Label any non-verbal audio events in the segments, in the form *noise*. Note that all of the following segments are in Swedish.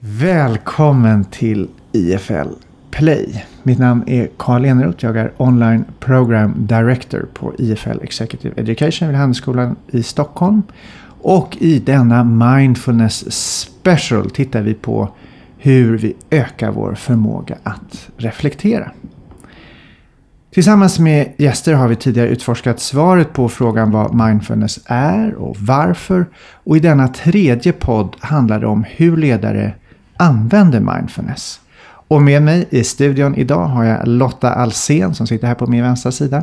Välkommen till IFL Play. Mitt namn är Karl Eneroth. Jag är Online Program Director på IFL Executive Education vid Handelsskolan i Stockholm. Och i denna Mindfulness Special tittar vi på hur vi ökar vår förmåga att reflektera. Tillsammans med gäster har vi tidigare utforskat svaret på frågan vad mindfulness är och varför. Och i denna tredje podd handlar det om hur ledare använder mindfulness. Och med mig i studion idag har jag Lotta Alsen som sitter här på min vänstra sida.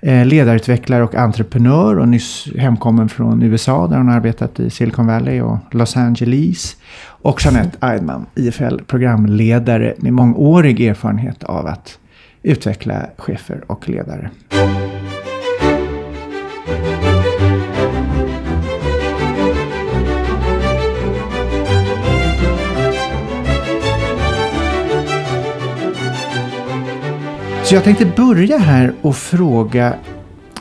Eh, ledarutvecklare och entreprenör och nyss hemkommen från USA där hon har arbetat i Silicon Valley och Los Angeles. Och Jeanette Eidman, IFL programledare med mångårig erfarenhet av att utveckla chefer och ledare. Så jag tänkte börja här och fråga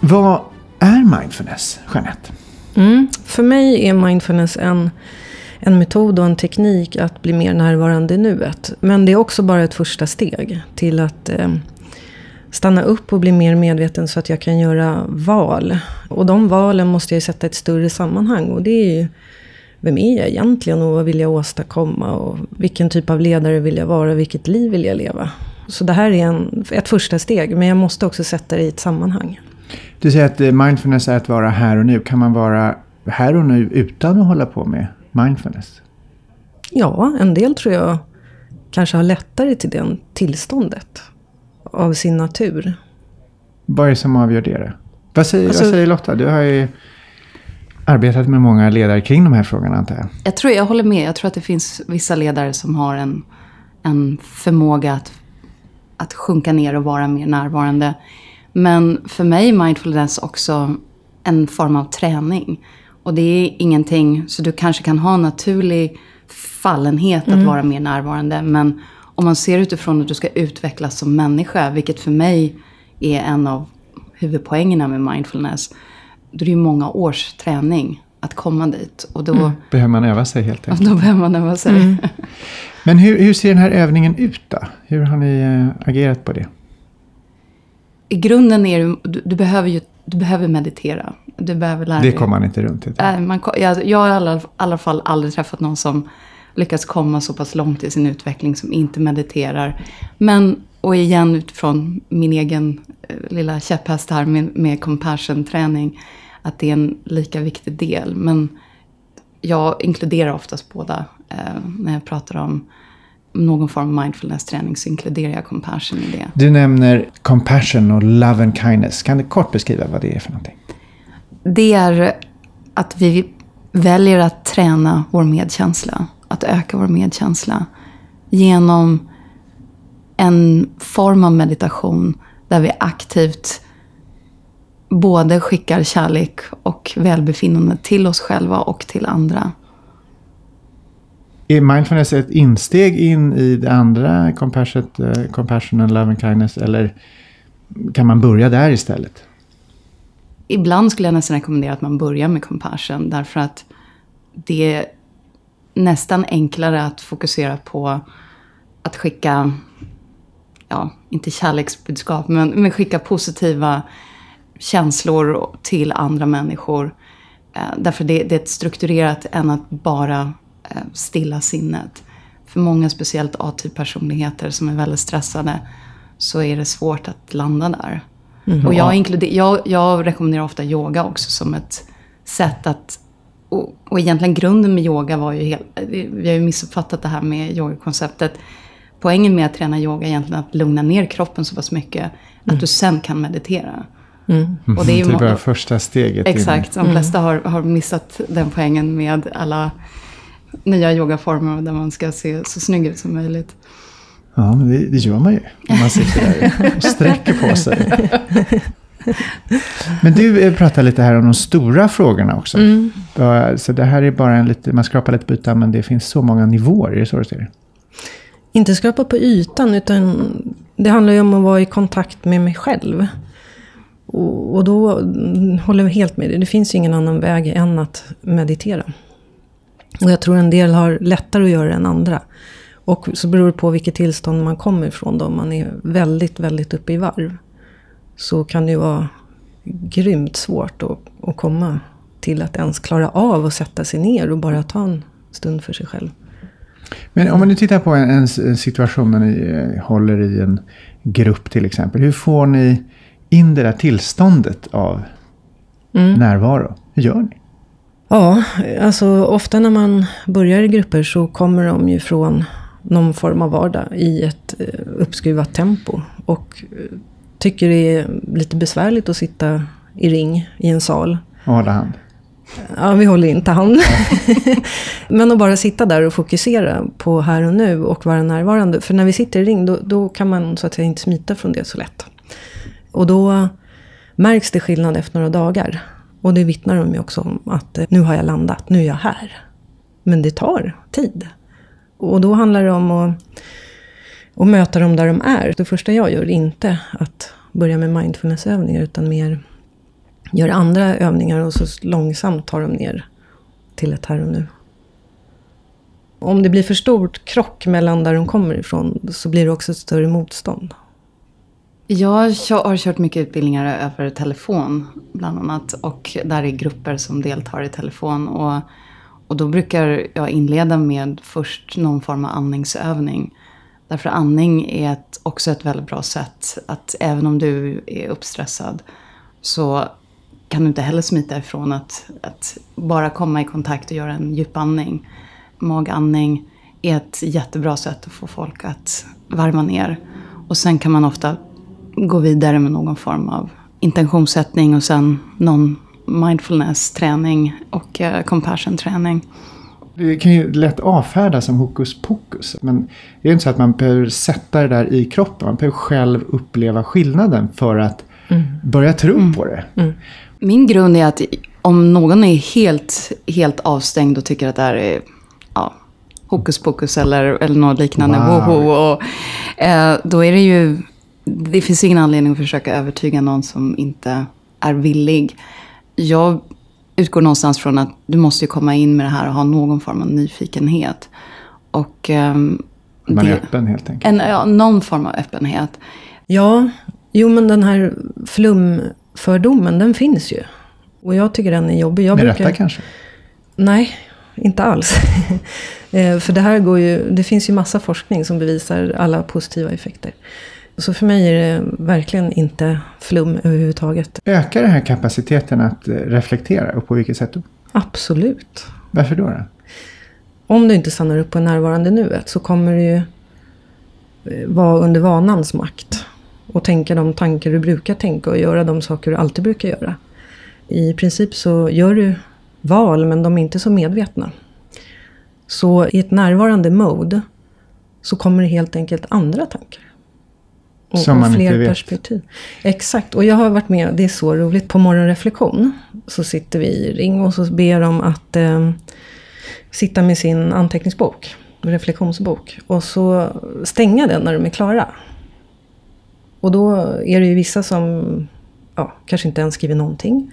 vad är mindfulness, Jeanette? Mm, för mig är mindfulness en, en metod och en teknik att bli mer närvarande i nuet. Men det är också bara ett första steg till att eh, stanna upp och bli mer medveten så att jag kan göra val. Och de valen måste jag sätta i ett större sammanhang. Och det är ju, vem är jag egentligen och vad vill jag åstadkomma? Och vilken typ av ledare vill jag vara? Vilket liv vill jag leva? Så det här är en, ett första steg, men jag måste också sätta det i ett sammanhang. Du säger att eh, mindfulness är att vara här och nu. Kan man vara här och nu utan att hålla på med mindfulness? Ja, en del tror jag kanske har lättare till det tillståndet av sin natur. Vad är det som avgör det? Vad säger, alltså, vad säger Lotta? Du har ju arbetat med många ledare kring de här frågorna antar jag. Jag tror jag håller med. Jag tror att det finns vissa ledare som har en, en förmåga att att sjunka ner och vara mer närvarande. Men för mig är mindfulness också en form av träning. Och det är ingenting, så du kanske kan ha en naturlig fallenhet mm. att vara mer närvarande. Men om man ser utifrån att du ska utvecklas som människa, vilket för mig är en av huvudpoängerna med mindfulness. Då är det ju många års träning att komma dit. Och då mm. behöver man öva sig helt *laughs* enkelt. Då behöver man öva sig. Mm. *laughs* Men hur, hur ser den här övningen ut då? Hur har ni äh, agerat på det? I grunden är det, du, du, behöver ju du behöver meditera. Du behöver lära det kommer man inte runt. Äh, man, jag, jag har i alla, alla fall aldrig träffat någon som lyckats komma så pass långt i sin utveckling som inte mediterar. Men, och igen utifrån min egen eh, lilla käpphäst här med, med compassion-träning, att det är en lika viktig del. Men jag inkluderar oftast båda eh, när jag pratar om någon form av mindfulness-träning så inkluderar jag compassion i det. Du nämner compassion och love and kindness. Kan du kort beskriva vad det är för någonting? Det är att vi väljer att träna vår medkänsla. Att öka vår medkänsla. Genom en form av meditation där vi aktivt både skickar kärlek och välbefinnande till oss själva och till andra. Är mindfulness ett insteg in i det andra, compassion, eh, compassion and love and kindness, eller kan man börja där istället? Ibland skulle jag nästan rekommendera att man börjar med compassion, därför att det är nästan enklare att fokusera på att skicka, ja, inte kärleksbudskap, men, men skicka positiva känslor till andra människor. Eh, därför det, det är ett strukturerat än att bara stilla sinnet. För många, speciellt A-typ-personligheter som är väldigt stressade, så är det svårt att landa där. Mm. Och jag, inkluder, jag, jag rekommenderar ofta yoga också som ett sätt att och, och egentligen grunden med yoga var ju helt... Vi har ju missuppfattat det här med yogakonceptet. Poängen med att träna yoga är egentligen att lugna ner kroppen så pass mycket mm. att du sen kan meditera. Mm. Och det är ju det är första steget. Exakt, de flesta har, har missat den poängen med alla nya yogaformer där man ska se så snygg ut som möjligt. Ja, men det, det gör man ju. När man sitter där och sträcker på sig. Men du eh, pratar lite här om de stora frågorna också. Mm. Så det här är bara en lite, man skrapar lite på ytan men det finns så många nivåer, är det så du ser det? Inte skrapa på ytan utan det handlar ju om att vara i kontakt med mig själv. Och, och då håller jag helt med dig. Det finns ju ingen annan väg än att meditera. Och jag tror en del har lättare att göra det än andra. Och så beror det på vilket tillstånd man kommer ifrån. Då. Om man är väldigt, väldigt uppe i varv. Så kan det ju vara grymt svårt att, att komma till att ens klara av att sätta sig ner och bara ta en stund för sig själv. Men om man nu tittar på en, en situation när ni eh, håller i en grupp till exempel. Hur får ni in det där tillståndet av mm. närvaro? Hur gör ni? Ja, alltså ofta när man börjar i grupper så kommer de ju från någon form av vardag i ett eh, uppskruvat tempo. Och eh, tycker det är lite besvärligt att sitta i ring i en sal. Och hålla hand. Ja, vi håller inte hand. *laughs* Men att bara sitta där och fokusera på här och nu och vara närvarande. För när vi sitter i ring, då, då kan man så att säga inte smita från det så lätt. Och då märks det skillnad efter några dagar. Och det vittnar de ju också om att eh, nu har jag landat, nu är jag här. Men det tar tid. Och då handlar det om att, att möta dem där de är. Det första jag gör är inte att börja med mindfulnessövningar utan mer gör andra övningar och så långsamt tar de ner till ett här och nu. Om det blir för stort krock mellan där de kommer ifrån så blir det också ett större motstånd. Jag har kört mycket utbildningar över telefon bland annat. Och där är grupper som deltar i telefon. Och, och då brukar jag inleda med först någon form av andningsövning. Därför andning är ett, också ett väldigt bra sätt att även om du är uppstressad så kan du inte heller smita ifrån att, att bara komma i kontakt och göra en djupandning. Magandning är ett jättebra sätt att få folk att varva ner. Och sen kan man ofta gå vidare med någon form av intentionssättning och sen någon mindfulness-träning och eh, compassion-träning. Det kan ju lätt avfärdas som hokus pokus. Men det är inte så att man behöver sätta det där i kroppen. Man behöver själv uppleva skillnaden för att mm. börja tro mm. på det. Mm. Min grund är att om någon är helt, helt avstängd och tycker att det här är ja, hokus pokus eller, eller något liknande, wow. woho, och, eh, då är det ju det finns ingen anledning att försöka övertyga någon som inte är villig. Jag utgår någonstans från att du måste komma in med det här och ha någon form av nyfikenhet. Och, um, Man är det, öppen helt enkelt. En, ja, någon form av öppenhet. Ja, jo men den här flumfördomen den finns ju. Och jag tycker den är jobbig. Jag med brukar... rätta kanske? Nej, inte alls. *laughs* Eh, för det här går ju, det finns ju massa forskning som bevisar alla positiva effekter. Så för mig är det verkligen inte flum överhuvudtaget. Ökar den här kapaciteten att eh, reflektera och på vilket sätt då? Absolut. Varför då? då? Om du inte stannar upp på närvarande nuet så kommer du ju eh, vara under vanans makt. Och tänka de tankar du brukar tänka och göra de saker du alltid brukar göra. I princip så gör du val men de är inte så medvetna. Så i ett närvarande mode så kommer det helt enkelt andra tankar. Och, Som och fler perspektiv. Exakt, och jag har varit med, det är så roligt, på morgonreflektion. Så sitter vi i ring och så ber de att eh, sitta med sin anteckningsbok, reflektionsbok. Och så stänga den när de är klara. Och då är det ju vissa som ja, kanske inte ens skriver någonting.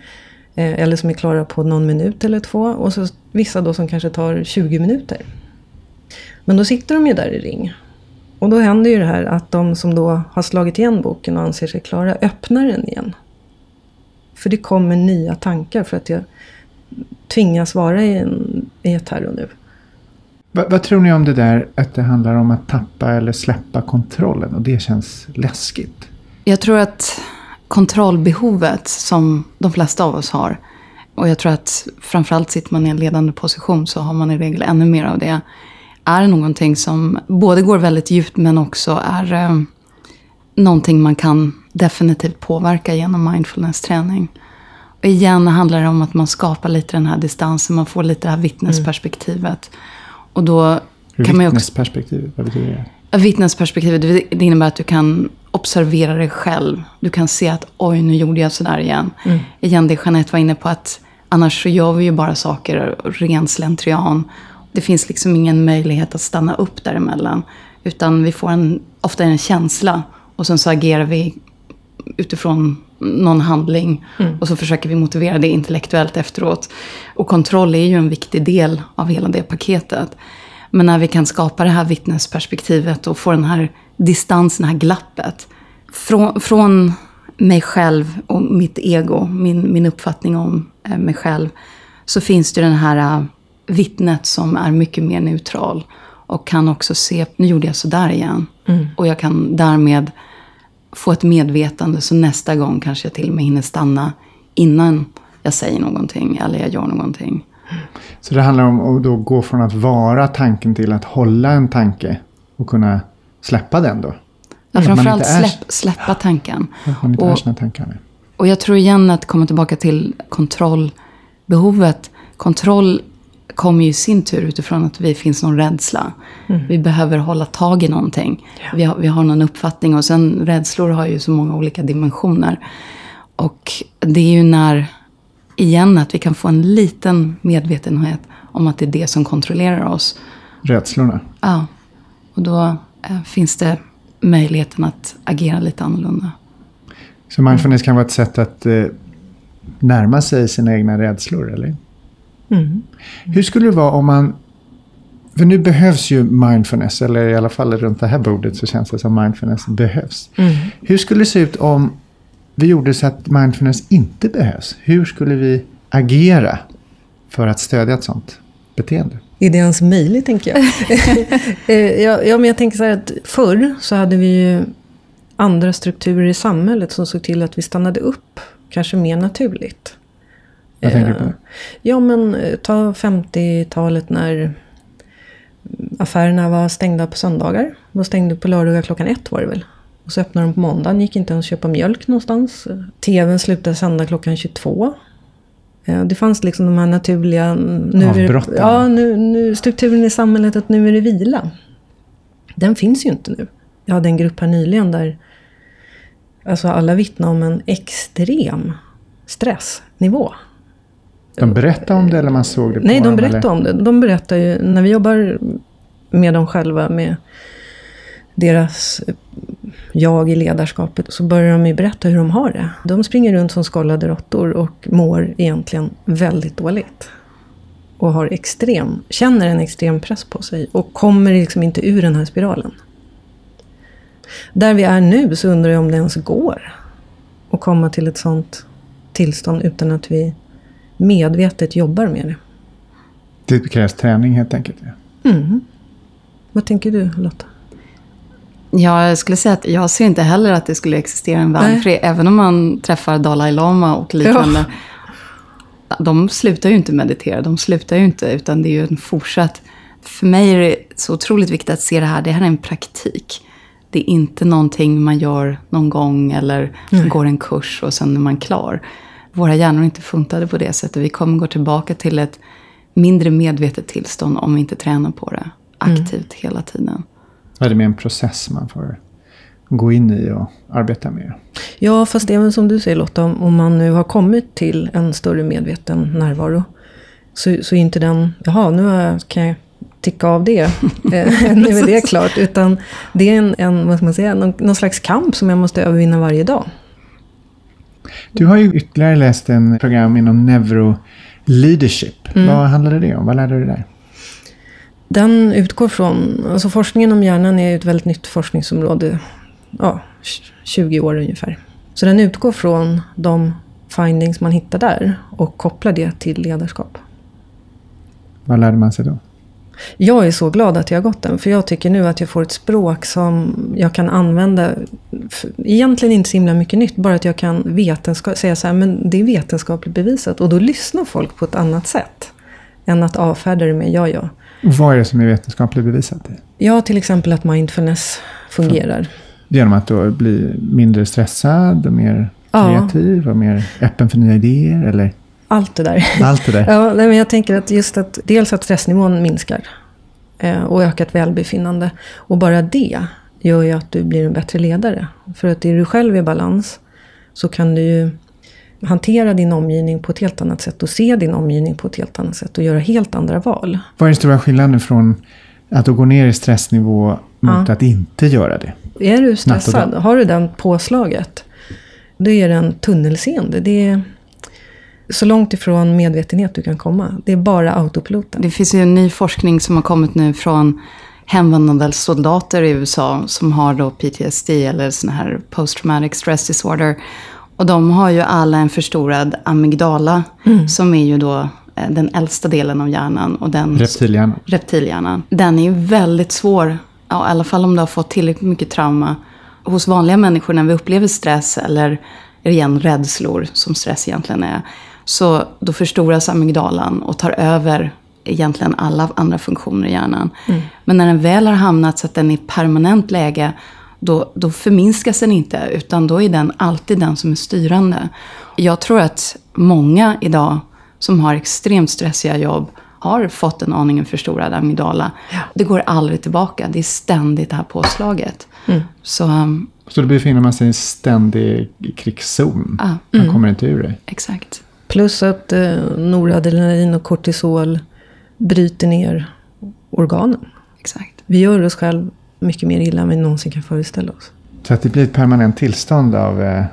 Eh, eller som är klara på någon minut eller två. Och så vissa då som kanske tar 20 minuter. Men då sitter de ju där i ring. Och då händer ju det här att de som då har slagit igen boken och anser sig klara öppnar den igen. För det kommer nya tankar för att jag tvingas vara i, en, i ett här och nu. Va, vad tror ni om det där att det handlar om att tappa eller släppa kontrollen och det känns läskigt? Jag tror att kontrollbehovet som de flesta av oss har och jag tror att framförallt sitter man i en ledande position så har man i regel ännu mer av det är någonting som både går väldigt djupt men också är eh, någonting man kan definitivt påverka genom mindfulness-träning. Och igen handlar det om att man skapar lite den här distansen, man får lite det här vittnesperspektivet. Och då kan man vittnesperspektiv, vad betyder det? Vittnesperspektivet, det innebär att du kan observera dig själv. Du kan se att oj, nu gjorde jag sådär igen. Mm. Igen det Jeanette var inne på, att annars så gör vi ju bara saker ren slentrian. Det finns liksom ingen möjlighet att stanna upp däremellan. Utan vi får en, ofta en känsla och sen så agerar vi utifrån någon handling. Och så försöker vi motivera det intellektuellt efteråt. Och kontroll är ju en viktig del av hela det paketet. Men när vi kan skapa det här vittnesperspektivet och få den här distansen, det här glappet. Från, från mig själv och mitt ego, min, min uppfattning om eh, mig själv. Så finns det den här uh, vittnet som är mycket mer neutral. Och kan också se, nu gjorde jag sådär igen. Mm. Och jag kan därmed få ett medvetande. Så nästa gång kanske jag till och med hinner stanna innan jag säger någonting. Eller jag gör någonting. Så det handlar om att då gå från att vara tanken till att hålla en tanke. Och kunna släppa den då. Ja, framförallt är- släpp, släppa tanken. Att man inte är Och- sina tankar. Och jag tror igen att komma tillbaka till kontrollbehovet. Kontroll kommer ju i sin tur utifrån att vi finns någon rädsla. Vi behöver hålla tag i någonting. Vi, har, vi har någon uppfattning och sen rädslor har ju så många olika dimensioner. Och det är ju när, igen, att vi kan få en liten medvetenhet om att det är det som kontrollerar oss. Rädslorna. Ja, och då eh, finns det möjligheten att agera lite annorlunda. Så mindfulness kan vara ett sätt att eh, närma sig sina egna rädslor, eller? Mm. Hur skulle det vara om man... För nu behövs ju mindfulness, eller i alla fall runt det här bordet så känns det som mindfulness behövs. Mm. Hur skulle det se ut om vi gjorde så att mindfulness inte behövs? Hur skulle vi agera för att stödja ett sånt beteende? Är det ens möjligt, tänker jag. *laughs* Eh, ja, ja, men jag tänker så här att förr så hade vi ju andra strukturer i samhället som såg till att vi stannade upp, kanske mer naturligt. Vad tänker du på? Eh, Ja, men eh, ta 50-talet när affärerna var stängda på söndagar. De stängde på lördagar klockan ett var det väl. Och så öppnade de på måndagen, gick inte ens att köpa mjölk någonstans. TVn slutade sända klockan 22. Eh, Det fanns liksom de här naturliga... Nu är Avbrotten. ja, nu, nu, strukturen i samhället att nu är det vila. Den finns ju inte nu. Jag hade en grupp här nyligen där alltså alla vittnar om en extrem stressnivå. De berättade om det eller man såg det på Nej, de eller? om det. De berättar ju, när vi jobbar med dem själva, med deras eh, jag i ledarskapet, så börjar de ju berätta hur de har det. De springer runt som skållade råttor och mår egentligen väldigt dåligt. Och har extrem, känner en extrem press på sig och kommer liksom inte ur den här spiralen. Där vi är nu så undrar jag om det ens går att komma till ett sånt tillstånd utan att vi medvetet jobbar med det. Det krävs träning helt enkelt. ja. Mm. Vad tänker du Lotta? Ja, jag skulle säga att jag ser inte heller att det skulle existera en värld. För även om man träffar Dalai Lama och liknande. De slutar ju inte meditera, de slutar ju inte. Utan det är ju en fortsatt... För mig är det så otroligt viktigt att se det här. Det här är en praktik. Det är inte någonting man gör någon gång eller Nej. går en kurs och sen är man klar. Våra hjärnor är inte funtade på det sättet. Vi kommer gå tillbaka till ett mindre medvetet tillstånd om vi inte tränar på det aktivt hela tiden. Ja, det är mer en process man får gå in i och arbeta med. Ja, fast även som du säger Lotta, om man nu har kommit till en större medveten närvaro. Så, så är inte den, jaha, nu kan jag ticka av det. *laughs* Eh, *laughs* nu är det klart. Utan det är en, en vad ska man säga, någon, någon slags kamp som jag måste övervinna varje dag. Du har ju ytterligare läst en program inom neuro leadership. Vad handlade det om? Vad lärde du dig där? Den utgår från, alltså forskningen om hjärnan är ett väldigt nytt forskningsområde. Ja, 20 år ungefär. Så den utgår från de findings man hittar där och kopplar det till ledarskap. Vad lärde man sig då? Jag är så glad att jag har gått den, för jag tycker nu att jag får ett språk som jag kan använda. Egentligen inte så himla mycket nytt, bara att jag kan vetenskap, säga så här, men det är vetenskapligt bevisat. Och då lyssnar folk på ett annat sätt. Än att avfärda det med ja, ja. Vad är det som är vetenskapligt bevisat? Ja, till exempel att mindfulness fungerar. Genom att då bli mindre stressad och mer Ja. kreativ och mer öppen för nya idéer eller Allt det där. allt det där. *laughs* Ja, nej, men jag tänker att just att dels att stressnivån minskar eh, och ökat välbefinnande. Och bara det gör ju att du blir en bättre ledare. För att är du själv i balans så kan du ju hantera din omgivning på ett helt annat sätt och se din omgivning på ett helt annat sätt och göra helt andra val. Vad är den stora skillnaden från att då gå ner i stressnivå mot Ja. att inte göra det? Är du stressad, har du den påslaget, Det är en tunnelseende. Det är så långt ifrån medvetenhet du kan komma. Det är bara autopiloten. Det finns ju en ny forskning som har kommit nu från hemvändande soldater i USA som har då PTSD eller sån här post traumatic stress disorder. Och de har ju alla en förstorad amygdala mm. som är ju då eh, den äldsta delen av hjärnan. Och den, reptilhjärnan. Reptilhjärnan. Den är ju väldigt svår, ja, i alla fall om du har fått tillräckligt mycket trauma. Hos vanliga människor när vi upplever stress eller igen rädslor, som stress egentligen är. Så då förstoras amygdalan och tar över egentligen alla andra funktioner i hjärnan. Mm. Men när den väl har hamnat så att den är i permanent läge, då, då förminskas den inte, utan då är den alltid den som är styrande. Jag tror att många idag som har extremt stressiga jobb har fått en aningen förstorad amygdala. Ja. Det går aldrig tillbaka, det är ständigt det här påslaget. Mm. Så, um, så då befinner man sig i en ständig krigszon? Ah, man mm. kommer inte ur det? Exakt. Plus att eh, noradrenalin och kortisol bryter ner organen. Exakt. Vi gör oss själv mycket mer illa än vi någonsin kan föreställa oss. Så att det blir ett permanent tillstånd av... Eh,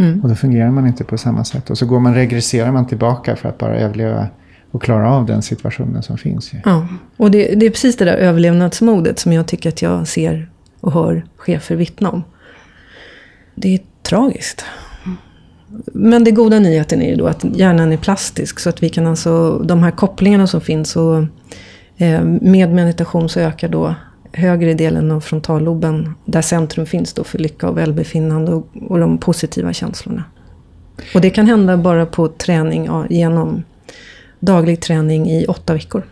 mm. Och då fungerar man inte på samma sätt. Och så går man, regresserar man tillbaka för att bara överleva och klara av den situationen som finns. Ja, och det, det, är precis det där överlevnadsmodet som jag tycker att jag ser och hör chefer vittna om. Det är tragiskt. Men det goda nyheten är ju då att hjärnan är plastisk. Så att vi kan alltså, de här kopplingarna som finns. Och, eh, med meditation så ökar då högre delen av frontalloben. Där centrum finns då för lycka och välbefinnande och, och de positiva känslorna. Och det kan hända bara på träning ja, genom daglig träning i åtta veckor.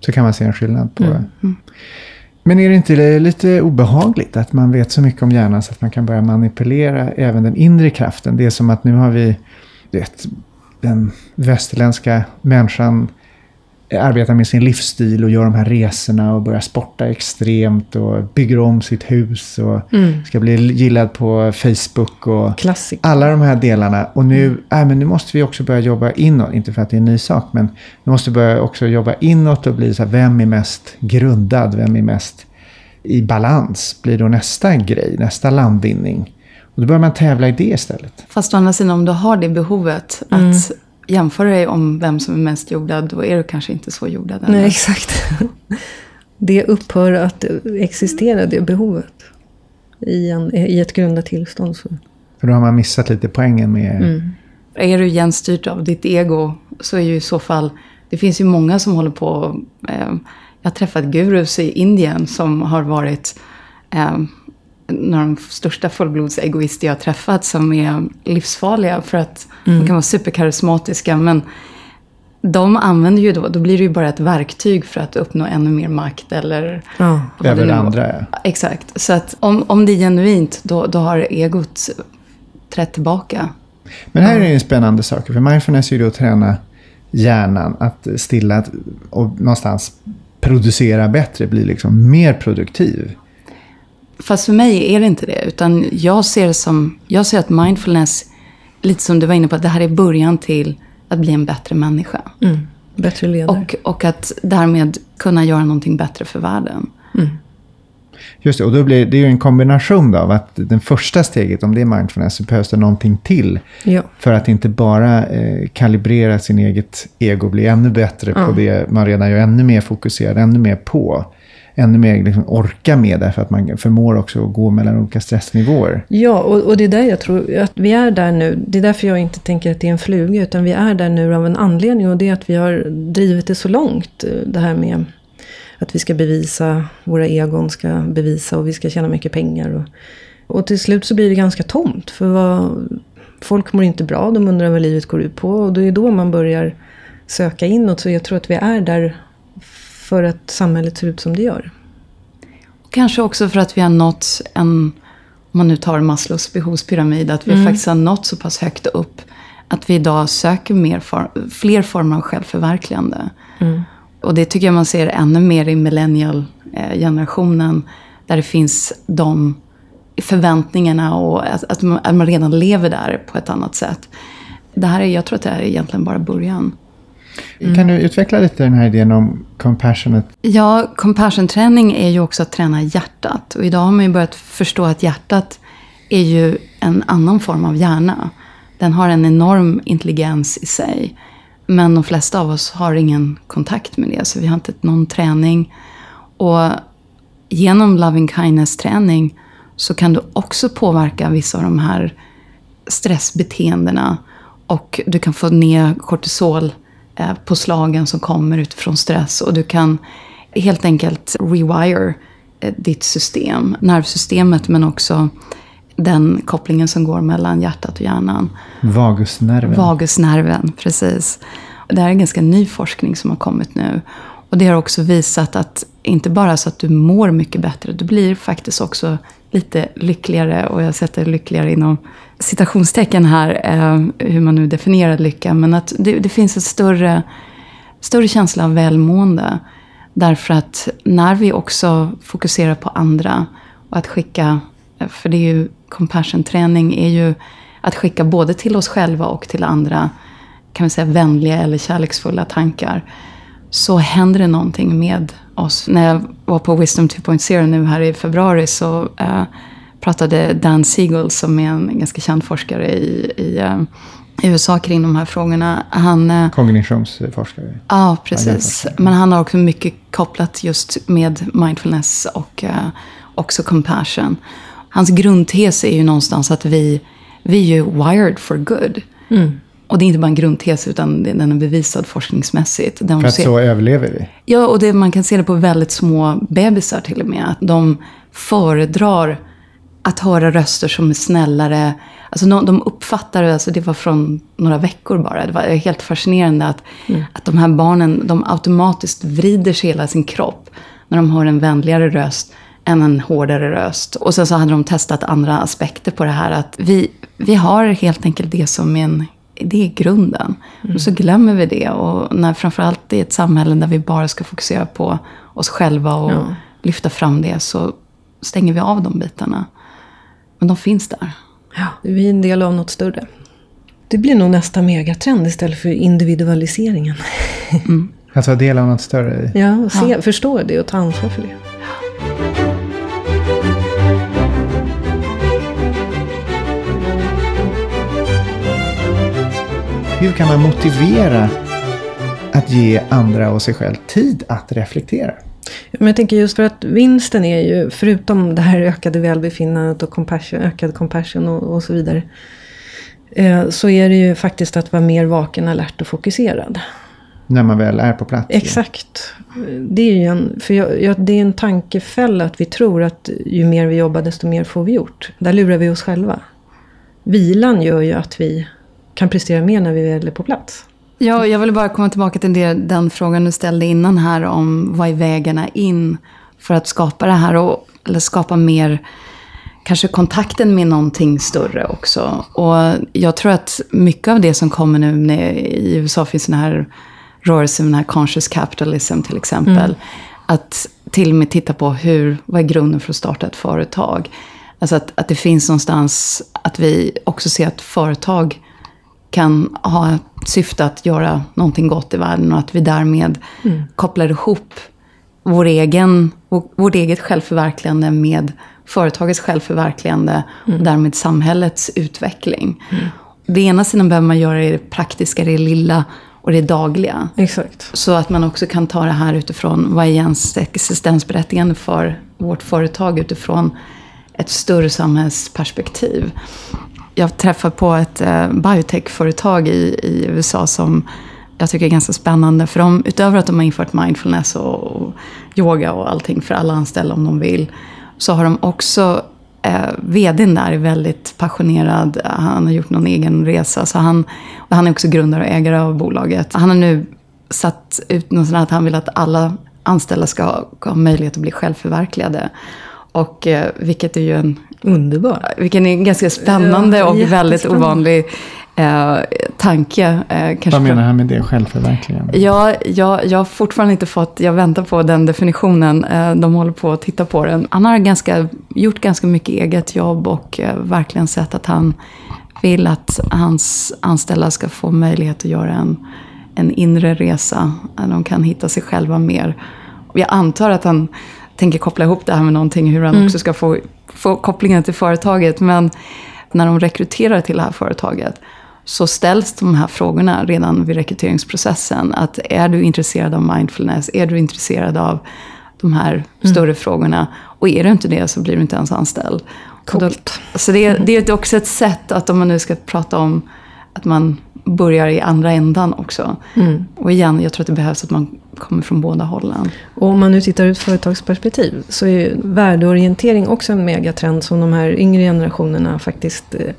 Så kan man se en skillnad på mm. det. Men är det inte lite obehagligt att man vet så mycket om hjärnan så att man kan börja manipulera även den inre kraften? Det är som att nu har vi vet, den västerländska människan arbetar med sin livsstil och gör de här resorna och börjar sporta extremt och bygger om sitt hus och mm. ska bli gillad på Facebook och Klassik. alla de här delarna. Och nu, mm. äh, men nu måste vi också börja jobba inåt, inte för att det är en ny sak, men vi måste börja också jobba inåt och bli så här, vem är mest grundad, vem är mest i balans, blir då nästa grej, nästa landvinning. Och då börjar man tävla i det istället. Fast å andra sidan, om du har det behovet mm. att jämföra dig om vem som är mest jordad, då är du kanske inte så jordad. Nej, exakt. *laughs* Det upphör att existera, det behovet. I, en, i ett grundat tillstånd. Så. För då har man missat lite poängen med... Mm. Är du igen av ditt ego så är ju i så fall... Det finns ju många som håller på... Eh, jag har träffat gurus i Indien som har varit... Eh, några av de största fullblodsegoister jag har träffat som är livsfarliga för att mm. de kan vara superkarismatiska. Men de använder ju då, då blir det ju bara ett verktyg för att uppnå ännu mer makt eller... Ja. Över andra, ja. Exakt. Så att om, om det är genuint, då, då har egot trätt tillbaka. Men här är det ju spännande saker, för mindfulness är ju då att träna hjärnan att stilla och någonstans producera bättre, bli liksom mer produktiv. Fast för mig är det inte det. Utan jag ser det som, jag ser att mindfulness, lite som du var inne på, det här är början till att bli en bättre människa. Mm. Bättre ledare. Och, och att därmed kunna göra någonting bättre för världen. Mm. Just det, och då blir det ju en kombination av att det första steget, om det är mindfulness, så behövs det någonting till. Ja. För att inte bara eh, kalibrera sin eget ego, bli ännu bättre ja. på det man redan gör, ännu mer fokuserad, ännu mer på ännu mer liksom orka med därför att man förmår också att gå mellan olika stressnivåer. Ja, och, och det är där jag tror att vi är där nu. Det är därför jag inte tänker att det är en fluga, utan vi är där nu av en anledning och det är att vi har drivit det så långt. Eh, det här med att vi ska bevisa, våra egon ska bevisa och vi ska tjäna mycket pengar. Och, och till slut så blir det ganska tomt. För vad, folk mår inte bra, de undrar vad livet går ut på. Och det är då man börjar söka inåt. Så jag tror att vi är där för att samhället ser ut som det gör. Och kanske också för att vi har nått en, om man nu tar Maslows behovspyramid, att vi mm. faktiskt har nått så pass högt upp att vi idag söker mer for, fler former av självförverkligande. Mm. Och det tycker jag man ser ännu mer i millennial-generationen, där det finns de förväntningarna och att, att, man, att man redan lever där på ett annat sätt. Det här är, jag tror att det här är egentligen bara början. Mm. Kan du utveckla lite den här idén om compassionate? Ja, compassion-träning är ju också att träna hjärtat. Och idag har man ju börjat förstå att hjärtat är ju en annan form av hjärna. Den har en enorm intelligens i sig. Men de flesta av oss har ingen kontakt med det, så vi har inte någon träning. Och genom loving kindness-träning så kan du också påverka vissa av de här stressbeteendena. Och du kan få ner kortisol på slagen som kommer utifrån stress. Och du kan helt enkelt rewire eh, ditt system, nervsystemet men också den kopplingen som går mellan hjärtat och hjärnan. Vagusnerven. Vagusnerven, precis. Det här är ganska ny forskning som har kommit nu. Och det har också visat att inte bara så att du mår mycket bättre, du blir faktiskt också lite lyckligare. Och jag sätter lyckligare inom citationstecken här, eh, hur man nu definierar lycka. Men att det, det finns en större, större känsla av välmående. Därför att när vi också fokuserar på andra och att skicka, för det är ju compassion-träning är ju att skicka både till oss själva och till andra, kan vi säga vänliga eller kärleksfulla tankar. Så händer det någonting med oss. När jag var på Wisdom 2.0 nu här i februari så äh, pratade Dan Siegel som är en ganska känd forskare i, i äh, USA kring de här frågorna. Han, äh, Kognitionsforskare. Ja, precis. Men han har också mycket kopplat just med mindfulness och också compassion. Hans grundtes är ju någonstans att vi, vi är ju wired for good. Mm. Och det är inte bara en grundtes, utan den är bevisad forskningsmässigt. För att ser... så överlever vi? Ja, och det, man kan se det på väldigt små bebisar till och med. Att de föredrar att höra röster som är snällare. Alltså de, de uppfattar, alltså det var från några veckor bara. Det var helt fascinerande att, mm. att de här barnen, de automatiskt vrider sig hela sin kropp när de hör en vänligare röst än en hårdare röst. Och sen så hade de testat andra aspekter på det här. Att vi, vi har helt enkelt det som en det är grunden. Mm. Och så glömmer vi det. Och när framförallt i ett samhälle där vi bara ska fokusera på oss själva och ja. lyfta fram det så stänger vi av de bitarna. Men de finns där. Ja, vi är en del av något större. Det blir nog nästa megatrend istället för individualiseringen. Mm. Alltså del av något större? Ja, se, ja. förstå det och ta ansvar för det. Hur kan man motivera att ge andra och sig själv tid att reflektera? Men jag tänker just för att vinsten är ju, förutom det här ökade välbefinnandet och compassion, ökad compassion och, och så vidare. Eh, så är det ju faktiskt att vara mer vaken, alert och fokuserad. När man väl är på plats? Exakt. Det är ju en, för jag, jag, det är en tankefälla att vi tror att ju mer vi jobbar desto mer får vi gjort. Där lurar vi oss själva. Vilan gör ju att vi kan prestera mer när vi väl är på plats. Ja, jag vill bara komma tillbaka till det, den frågan du ställde innan här om vad är vägarna in för att skapa det här och eller skapa mer kanske kontakten med någonting större också. Och jag tror att mycket av det som kommer nu, när, i USA finns den här rörelsen, den här conscious capitalism till exempel. Mm. Att till och med titta på hur, vad är grunden för att starta ett företag. Alltså att, att det finns någonstans, att vi också ser att företag kan ha syfte att göra någonting gott i världen och att vi därmed mm. kopplar ihop vår egen, vårt eget självförverkligande med företagets självförverkligande mm. och därmed samhällets utveckling. Mm. Det ena sidan behöver man göra det praktiska, det lilla och det dagliga. Exakt. Så att man också kan ta det här utifrån vad är ens existensberättigande för vårt företag utifrån ett större samhällsperspektiv jag träffade på ett eh, biotechföretag i, i USA som jag tycker är ganska spännande. För de, utöver att de har infört mindfulness och, och yoga och allting för alla anställda om de vill. Så har de också, eh, vdn där är väldigt passionerad. Han har gjort någon egen resa. Så han, och han är också grundare och ägare av bolaget. Han har nu satt ut något sånt att han vill att alla anställda ska ha, ha möjlighet att bli självförverkligade. Och eh, vilket är ju en Underbar. Vilken är ganska spännande ja, och väldigt ovanlig eh, tanke. Eh, Vad menar han med det, självförverkligande? Ja, jag, jag har fortfarande inte fått, jag väntar på den definitionen. Eh, de håller på att titta på den. Han har ganska, gjort ganska mycket eget jobb och eh, verkligen sett att han vill att hans anställda ska få möjlighet att göra en, en inre resa. Där de kan hitta sig själva mer. Jag antar att han tänker koppla ihop det här med någonting, hur han Mm. också ska få, få kopplingen till företaget. Men när de rekryterar till det här företaget så ställs de här frågorna redan vid rekryteringsprocessen. Att är du intresserad av mindfulness? Är du intresserad av de här Mm. större frågorna? Och är du inte det så blir du inte ens anställd. Och då- Coolt. så det, är- det är också ett sätt att om man nu ska prata om att man börjar i andra ändan också. Mm. Och igen, jag tror att det behövs att man kommer från båda hållen. Och om man nu tittar ur ett företagsperspektiv så är ju värdeorientering också en megatrend som de här yngre generationerna faktiskt eh,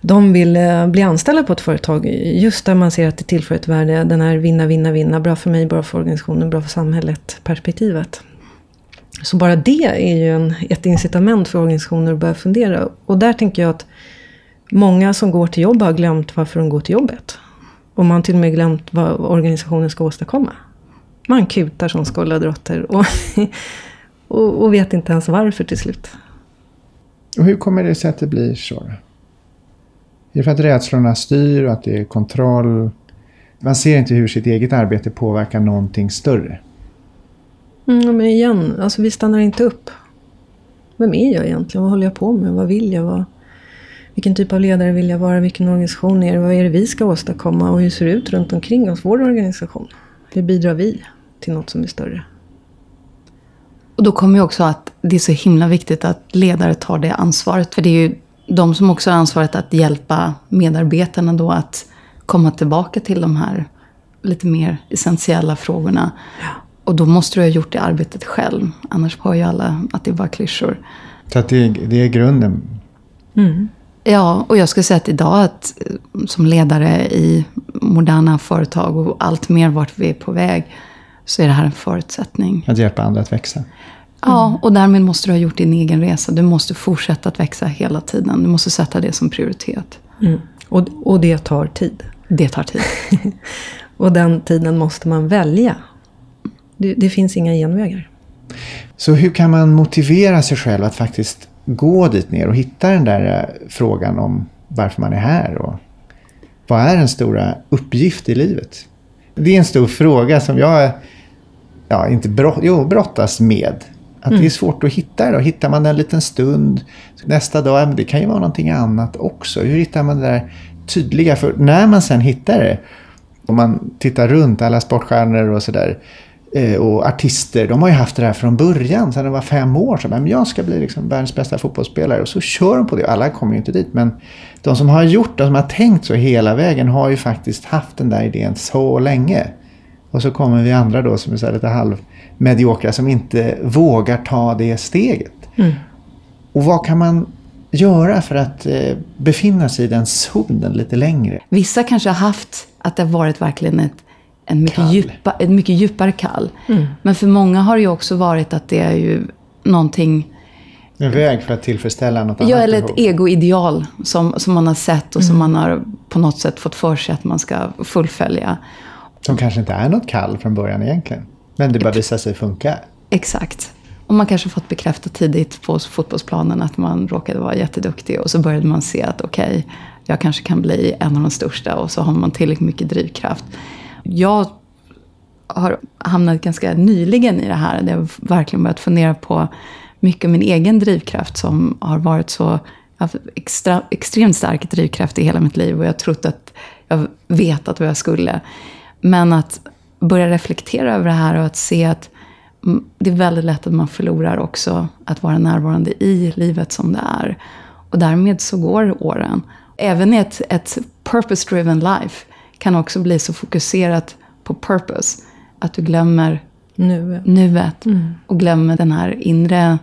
de vill eh, bli anställda på ett företag just där man ser att det tillför ett värde. Den här vinna, vinna, vinna. Bra för mig, bra för organisationen, bra för samhället perspektivet. Så bara det är ju en, ett incitament för organisationer att börja fundera. Och där tänker jag att många som går till jobb har glömt varför de går till jobbet. Och man har till och med glömt vad organisationen ska åstadkomma. Man kutar som skolladrotter och, *laughs* och, och vet inte ens varför till slut. Och hur kommer det sig att det blir så? Är det för att rädslorna styr och att det är kontroll? Man ser inte hur sitt eget arbete påverkar någonting större. Mm, men igen, alltså vi stannar inte upp. Vem är jag egentligen? Vad håller jag på med? Vad vill jag? Vad, vilken typ av ledare vill jag vara? Vilken organisation är det? Vad är det vi ska åstadkomma? Och hur ser det ut runt omkring oss, vår organisation? Hur bidrar vi till något som är större? Och då kommer ju också att det är så himla viktigt att ledare tar det ansvaret. För det är ju de som också har ansvaret att hjälpa medarbetarna då att komma tillbaka till de här lite mer essentiella frågorna. Och då måste du ha gjort det arbetet själv. Annars hör ju alla att det är bara klyschor. Så att det, det är grunden. Ja, och jag skulle säga att idag att, eh, som ledare i moderna företag och allt mer vart vi är på väg så är det här en förutsättning. Att hjälpa andra att växa. Ja, och därmed måste du ha gjort din egen resa. Du måste fortsätta att växa hela tiden. Du måste sätta det som prioritet. Mm. Och, och det tar tid. Det tar tid. *laughs* Och den tiden måste man välja. Det, det finns inga genvägar. Så hur kan man motivera sig själv att faktiskt gå dit ner och hitta den där eh, frågan om varför man är här och vad är en stora uppgift i livet? Det är en stor fråga som jag ja, inte brott, jo, brottas med. Att det är svårt att hitta det. Och hittar man en liten stund, nästa dag, ja, men det kan ju vara någonting annat också. Hur hittar man det där tydliga? För när man sen hittar det, om man tittar runt alla sportstjärnor och sådär, eh, och artister, de har ju haft det här från början, sedan de var fem år. Så, men jag ska bli liksom världens bästa fotbollsspelare. Och så kör de på det. Alla kommer ju inte dit. Men de som har gjort det, de som har tänkt så hela vägen, har ju faktiskt haft den där idén så länge. Och så kommer vi andra då som är så här lite halvmediokra som inte vågar ta det steget. Och vad kan man göra för att eh, befinna sig i den zonen lite längre? Vissa kanske har haft att det har varit verkligen ett, en mycket, Kall. djupa, ett mycket djupare kall. Men för många har det ju också varit att det är ju någonting En väg för att tillfredsställa något Ja, annat eller ett egoideal som, som man har sett och som man har på något sätt fått för sig att man ska fullfölja. Som kanske inte är något kall från början egentligen. Men det bara visar sig funka. Exakt. Och man kanske fått bekräftat tidigt på fotbollsplanen att man råkade vara jätteduktig. Och så började man se att okej, jag kanske kan bli en av de största. Och så har man tillräckligt mycket drivkraft. Jag har hamnat ganska nyligen i det här. Där jag verkligen börjat fundera på mycket min egen drivkraft som har varit så... Haft extra, extremt stark drivkraft i hela mitt liv och jag har trott att jag vetat vad jag skulle. Men att börja reflektera över det här och att se att mm, det är väldigt lätt att man förlorar också att vara närvarande i livet som det är. Och därmed så går åren. Även ett, ett purpose-driven life kan också bli så fokuserat på purpose att du glömmer Nu. nuet och glömmer den här inre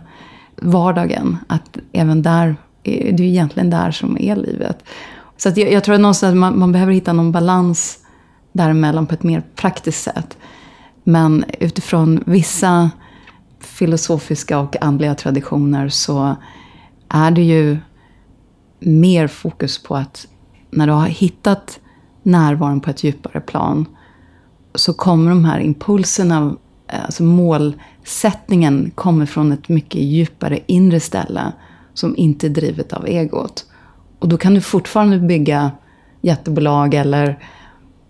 vardagen. Att även där, är det är ju egentligen där som är livet. Så jag, jag tror att någonstans man, man behöver hitta någon balans däremellan på ett mer praktiskt sätt. Men utifrån vissa filosofiska och andliga traditioner så är det ju mer fokus på att när du har hittat närvaron på ett djupare plan så kommer de här impulserna, alltså målsättningen kommer från ett mycket djupare inre ställe som inte är drivet av egot. Och då kan du fortfarande bygga jättebolag eller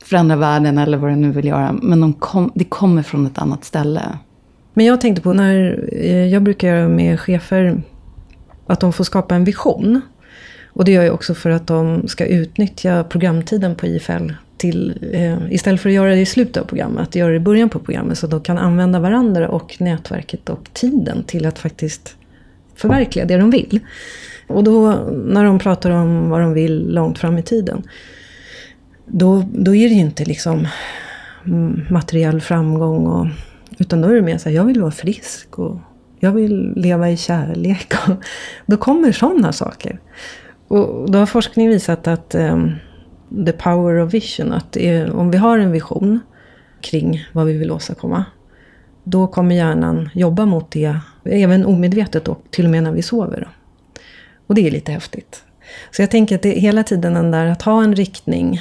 förändra världen eller vad du nu vill göra. Men de kom, det kommer från ett annat ställe. Men jag tänkte på när eh, jag brukar göra med chefer att de får skapa en vision. Och det gör jag också för att de ska utnyttja programtiden på IFL till, eh, istället för att göra det i slutet av programmet, göra det i början på programmet. Så de kan använda varandra och nätverket och tiden till att faktiskt förverkliga det de vill. Och då när de pratar om vad de vill långt fram i tiden. Då, då är det ju inte liksom mm, materiell framgång. Och, utan då är det mer så här, jag vill vara frisk och jag vill leva i kärlek. Och *laughs* då kommer sådana saker. Och då har forskning visat att um, the power of vision, att är, om vi har en vision kring vad vi vill åstadkomma. Då kommer hjärnan jobba mot det, även omedvetet då, till och med när vi sover. Då. Och det är lite häftigt. Så jag tänker att det är hela tiden den där att ha en riktning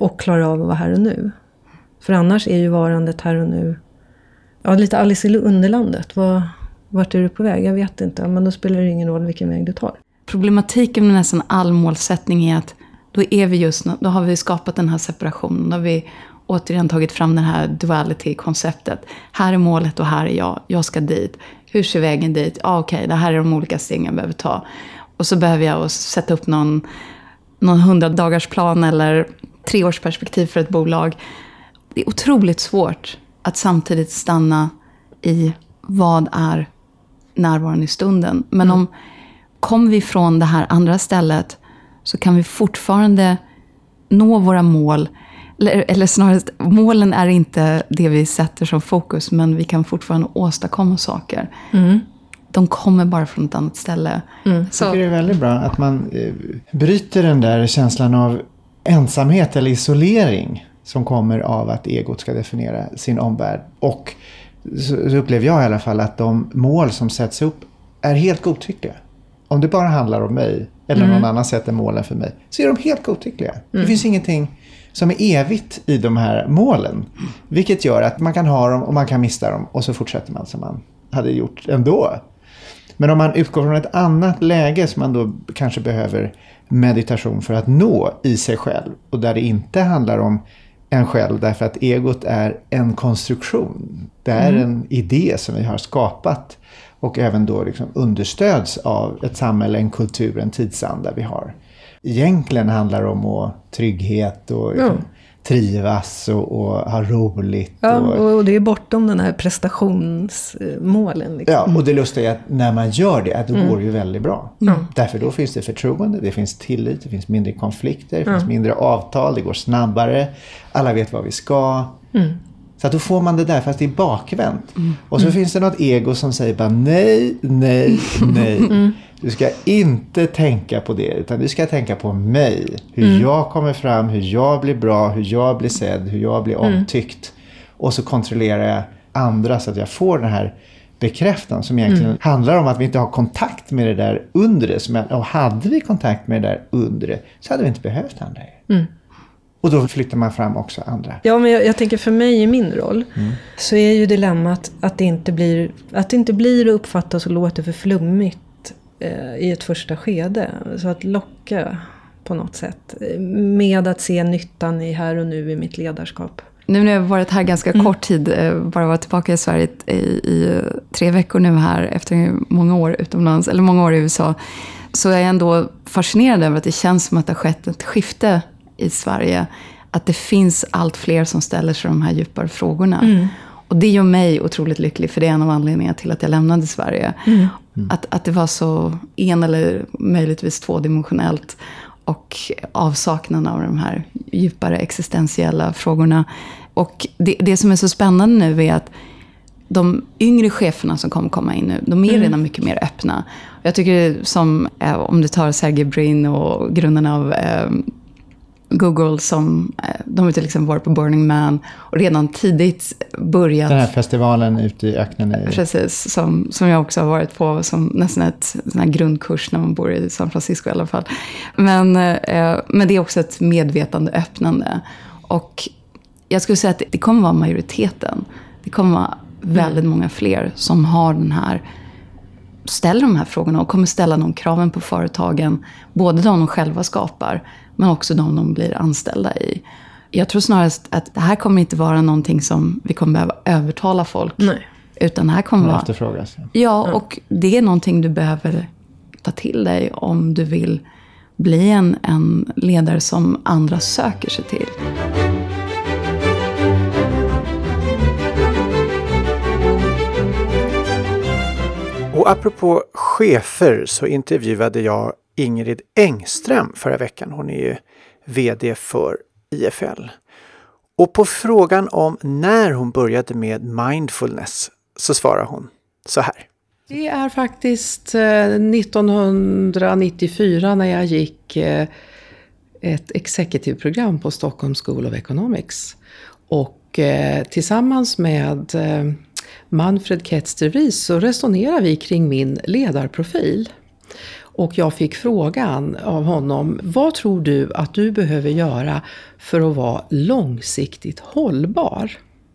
och klara av att vara här och nu. För annars är ju varandet här och nu, ja lite Alice i Underlandet. Var, vart är du på väg? Jag vet inte. Men då spelar det ingen roll vilken väg du tar. Problematiken med nästan all målsättning är att då är vi just, då har vi skapat den här separationen. Då har vi återigen tagit fram det här duality-konceptet. Här är målet och här är jag. Jag ska dit. Hur ser vägen dit? Ah, Okej, okay, det här är de olika stegen jag behöver ta. Och så behöver jag sätta upp någon, någon hundradagarsplan eller treårsperspektiv för ett bolag. Det är otroligt svårt att samtidigt stanna i vad är närvaron i stunden. Men mm. om kommer vi från det här andra stället så kan vi fortfarande nå våra mål. Eller, eller snarare, målen är inte det vi sätter som fokus, men vi kan fortfarande åstadkomma saker. Mm. De kommer bara från ett annat ställe. Mm. Jag tycker det är väldigt bra att man eh, bryter den där känslan av ensamhet eller isolering som kommer av att egot ska definiera sin omvärld. Och så upplever jag i alla fall att de mål som sätts upp är helt godtyckliga. Om det bara handlar om mig eller mm. någon annan sätter målen för mig så är de helt godtyckliga. Mm. Det finns ingenting som är evigt i de här målen. Vilket gör att man kan ha dem och man kan mista dem och så fortsätter man som man hade gjort ändå. Men om man utgår från ett annat läge som man då kanske behöver meditation för att nå i sig själv och där det inte handlar om en själv därför att egot är en konstruktion. Det är mm. en idé som vi har skapat och även då liksom understöds av ett samhälle, en kultur, en tidsanda vi har. Egentligen handlar det om trygghet och liksom, mm trivas och, och ha roligt. Ja, och, och, det är bortom den här prestationsmålen. Liksom. Ja, och det lustiga är att när man gör det, då mm. går det ju väldigt bra. Mm. Därför då finns det förtroende, det finns tillit, det finns mindre konflikter, det finns mindre avtal, det går snabbare. Alla vet vad vi ska. Så att då får man det där fast det är bakvänt. Mm. Och så mm. finns det något ego som säger bara nej, nej, *laughs* nej. Mm. Du ska inte tänka på det utan du ska tänka på mig. Hur mm. jag kommer fram, hur jag blir bra, hur jag blir sedd, hur jag blir mm. omtyckt. Och så kontrollerar jag andra så att jag får den här bekräftan som egentligen mm. handlar om att vi inte har kontakt med det där undre. och hade vi kontakt med det där undre så hade vi inte behövt andra. Mm. Och då flyttar man fram också andra. Ja, men jag, jag tänker för mig i min roll mm. så är ju dilemmat att det inte blir, att det inte blir och uppfattas och låter för flummigt eh, i ett första skede. Så att locka på något sätt med att se nyttan i här och nu i mitt ledarskap. Nu när jag varit här ganska mm. kort tid, eh, bara varit tillbaka i Sverige i, i, tre veckor nu här efter många år utomlands, eller många år i USA, så är jag ändå fascinerad över att det känns som att det har skett ett skifte i Sverige. Att det finns allt fler som ställer sig de här djupare frågorna. Mm. Och det gör mig otroligt lycklig, för det är en av anledningarna till att jag lämnade Sverige. Mm. Mm. Att, att det var så en eller möjligtvis tvådimensionellt. Och avsaknaden av de här djupare existentiella frågorna. Och det, det som är så spännande nu är att de yngre cheferna som kommer komma in nu, de är mm. redan mycket mer öppna. Jag tycker som, eh, om du tar Sergey Brin och grundarna av eh, Google som, eh, de har till exempel varit på Burning Man och redan tidigt börjat... Den här festivalen ute i öknen. I... Precis, som, som jag också har varit på som nästan ett sån här grundkurs när man bor i San Francisco i alla fall. Men, eh, men det är också ett medvetande öppnande. Och jag skulle säga att det kommer vara majoriteten. Det kommer vara väldigt många fler som har den här ställer de här frågorna och kommer ställa de kraven på företagen. Både de de själva skapar, men också de de blir anställda i. Jag tror snarare att det här kommer inte vara någonting som vi kommer behöva övertala folk Nej. Utan det här kommer vara... efterfrågas. Ja, och det är någonting du behöver ta till dig om du vill bli en, en ledare som andra söker sig till. Och apropå chefer så intervjuade jag Ingrid Engström förra veckan. Hon är ju VD för IFL. Och på frågan om när hon började med mindfulness så svarar hon så här. Det är faktiskt eh, 1994 när jag gick eh, ett executive-program på Stockholm School of Economics. Och eh, tillsammans med Manfred Ketz så resonerar vi kring min ledarprofil. Och jag fick frågan av honom, vad tror du att du behöver göra för att vara långsiktigt hållbar?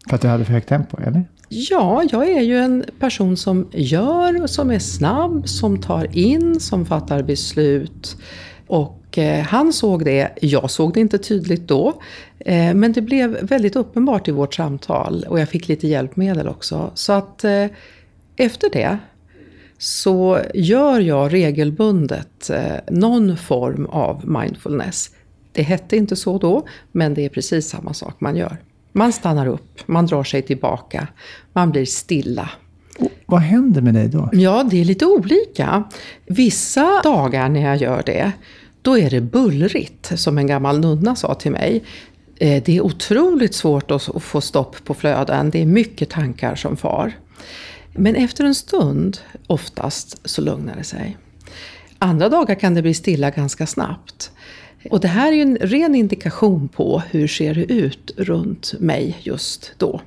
För att du hade för högt tempo, eller? Ja, jag är ju en person som gör, som är snabb, som tar in, som fattar beslut. Och eh, han såg det, jag såg det inte tydligt då. Eh, men det blev väldigt uppenbart i vårt samtal och jag fick lite hjälpmedel också. Så att eh, efter det så gör jag regelbundet eh, någon form av mindfulness. Det hette inte så då, men det är precis samma sak man gör. Man stannar upp, man drar sig tillbaka, man blir stilla. Och vad händer med dig då? Ja, det är lite olika. Vissa dagar när jag gör det, då är det bullrigt, som en gammal nunna sa till mig. Eh, det är otroligt svårt att få stopp på flöden, det är mycket tankar som far. Men efter en stund, oftast, så lugnar det sig. Andra dagar kan det bli stilla ganska snabbt. Och det här är ju en ren indikation på hur ser det ut runt mig just då.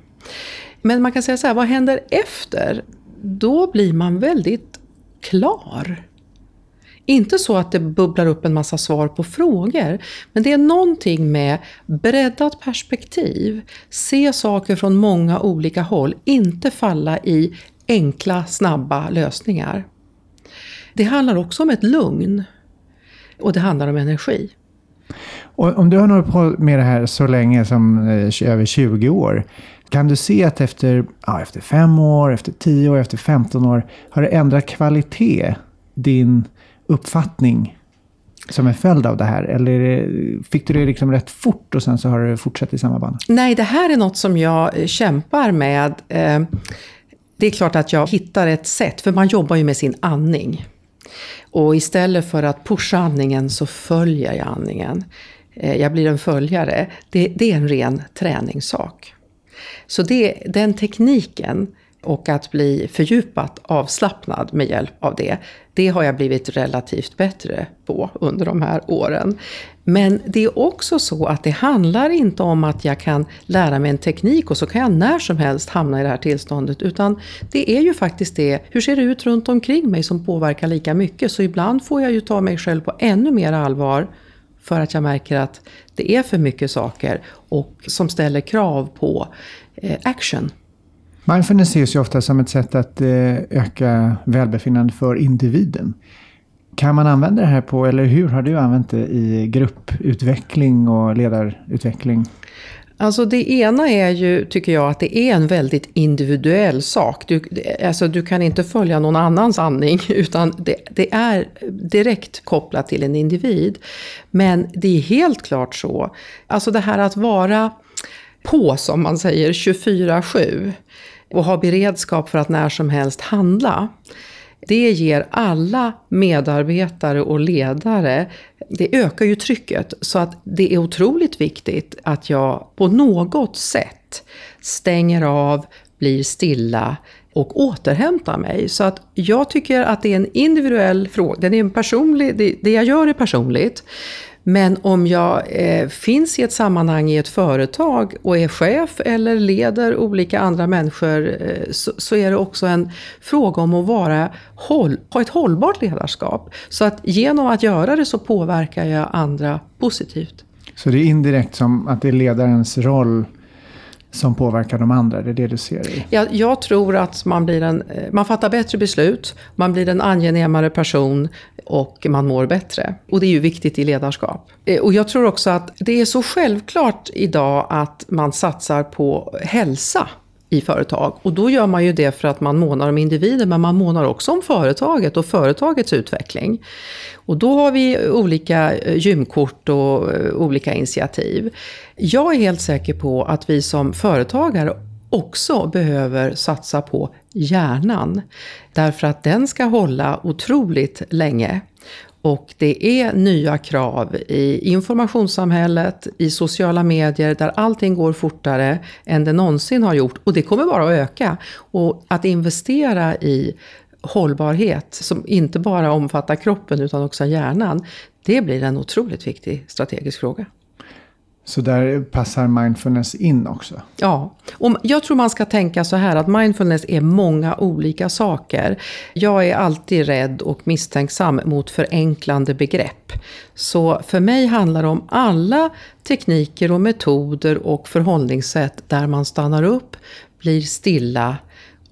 Men man kan säga så här, vad händer efter? Då blir man väldigt klar. Inte så att det bubblar upp en massa svar på frågor, men det är någonting med breddat perspektiv, se saker från många olika håll, inte falla i enkla, snabba lösningar. Det handlar också om ett lugn och det handlar om energi. Och om du har hållit på med det här så länge som eh, över 20 år, kan du se att efter, ja, efter 5 år, efter 10 år, efter 15 år, har det ändrat kvalitet, din uppfattning som en följd av det här? Eller fick du det liksom rätt fort och sen så har det fortsatt i samma bana? Nej, det här är något som jag eh, kämpar med. Det är klart att jag hittar ett sätt, för man jobbar ju med sin andning. Och istället för att pusha andningen så följer jag andningen. Eh, jag blir en följare. Det, det är en ren träningssak. Så det, den tekniken och att bli fördjupat avslappnad med hjälp av det, det har jag blivit relativt bättre på under de här åren. Men det är också så att det handlar inte om att jag kan lära mig en teknik och så kan jag när som helst hamna i det här tillståndet. Utan det är ju faktiskt det, hur ser det ut runt omkring mig som påverkar lika mycket. Så ibland får jag ju ta mig själv på ännu mer allvar för att jag märker att det är för mycket saker och som ställer krav på eh, action. Mindfulness ses ju ofta som ett sätt att eh, öka välbefinnande för individen. Kan man använda det här på, eller hur har du använt det i grupputveckling och ledarutveckling? Alltså det ena är ju, tycker jag, att det är en väldigt individuell sak. Du, alltså du kan inte följa någon annans andning, *laughs* utan det, det, är direkt kopplat till en individ. Men det är helt klart så, alltså det här att vara på, som man säger, 24-7 och ha beredskap för att när som helst handla. Det ger alla medarbetare och ledare, det ökar ju trycket. Så att det är otroligt viktigt att jag på något sätt stänger av, blir stilla och återhämtar mig. Så att jag tycker att det är en individuell fråga. Den är en personlig, det, det jag gör är personligt. Men om jag eh, finns i ett sammanhang i ett företag och är chef eller leder olika andra människor eh, så, så, är det också en fråga om att vara, håll, ha ett hållbart ledarskap. Så att genom att göra det så påverkar jag andra positivt. Så det är indirekt som att det är ledarens roll som påverkar de andra? Det är det du ser i? Jag, jag tror att man, blir en, eh, man fattar bättre beslut, man blir en angenämare person och man mår bättre. Och det är ju viktigt i ledarskap. Eh, och jag tror också att det är så självklart idag att man satsar på hälsa i företag. Och då gör man ju det för att man månar om individer men man månar också om företaget och företagets utveckling. Och då har vi olika eh, gymkort och eh, olika initiativ. Jag är helt säker på att vi som företagare också behöver satsa på hjärnan. Därför att den ska hålla otroligt länge. Och det är nya krav i informationssamhället, i sociala medier, där allting går fortare än det någonsin har gjort. Och det kommer bara att öka. Och att investera i hållbarhet, som inte bara omfattar kroppen utan också hjärnan, det blir en otroligt viktig strategisk fråga. Så där passar mindfulness in också? Ja, och jag tror man ska tänka så här att mindfulness är många olika saker. Jag är alltid rädd och misstänksam mot förenklande begrepp. Så för mig handlar det om alla tekniker och metoder och förhållningssätt där man stannar upp, blir stilla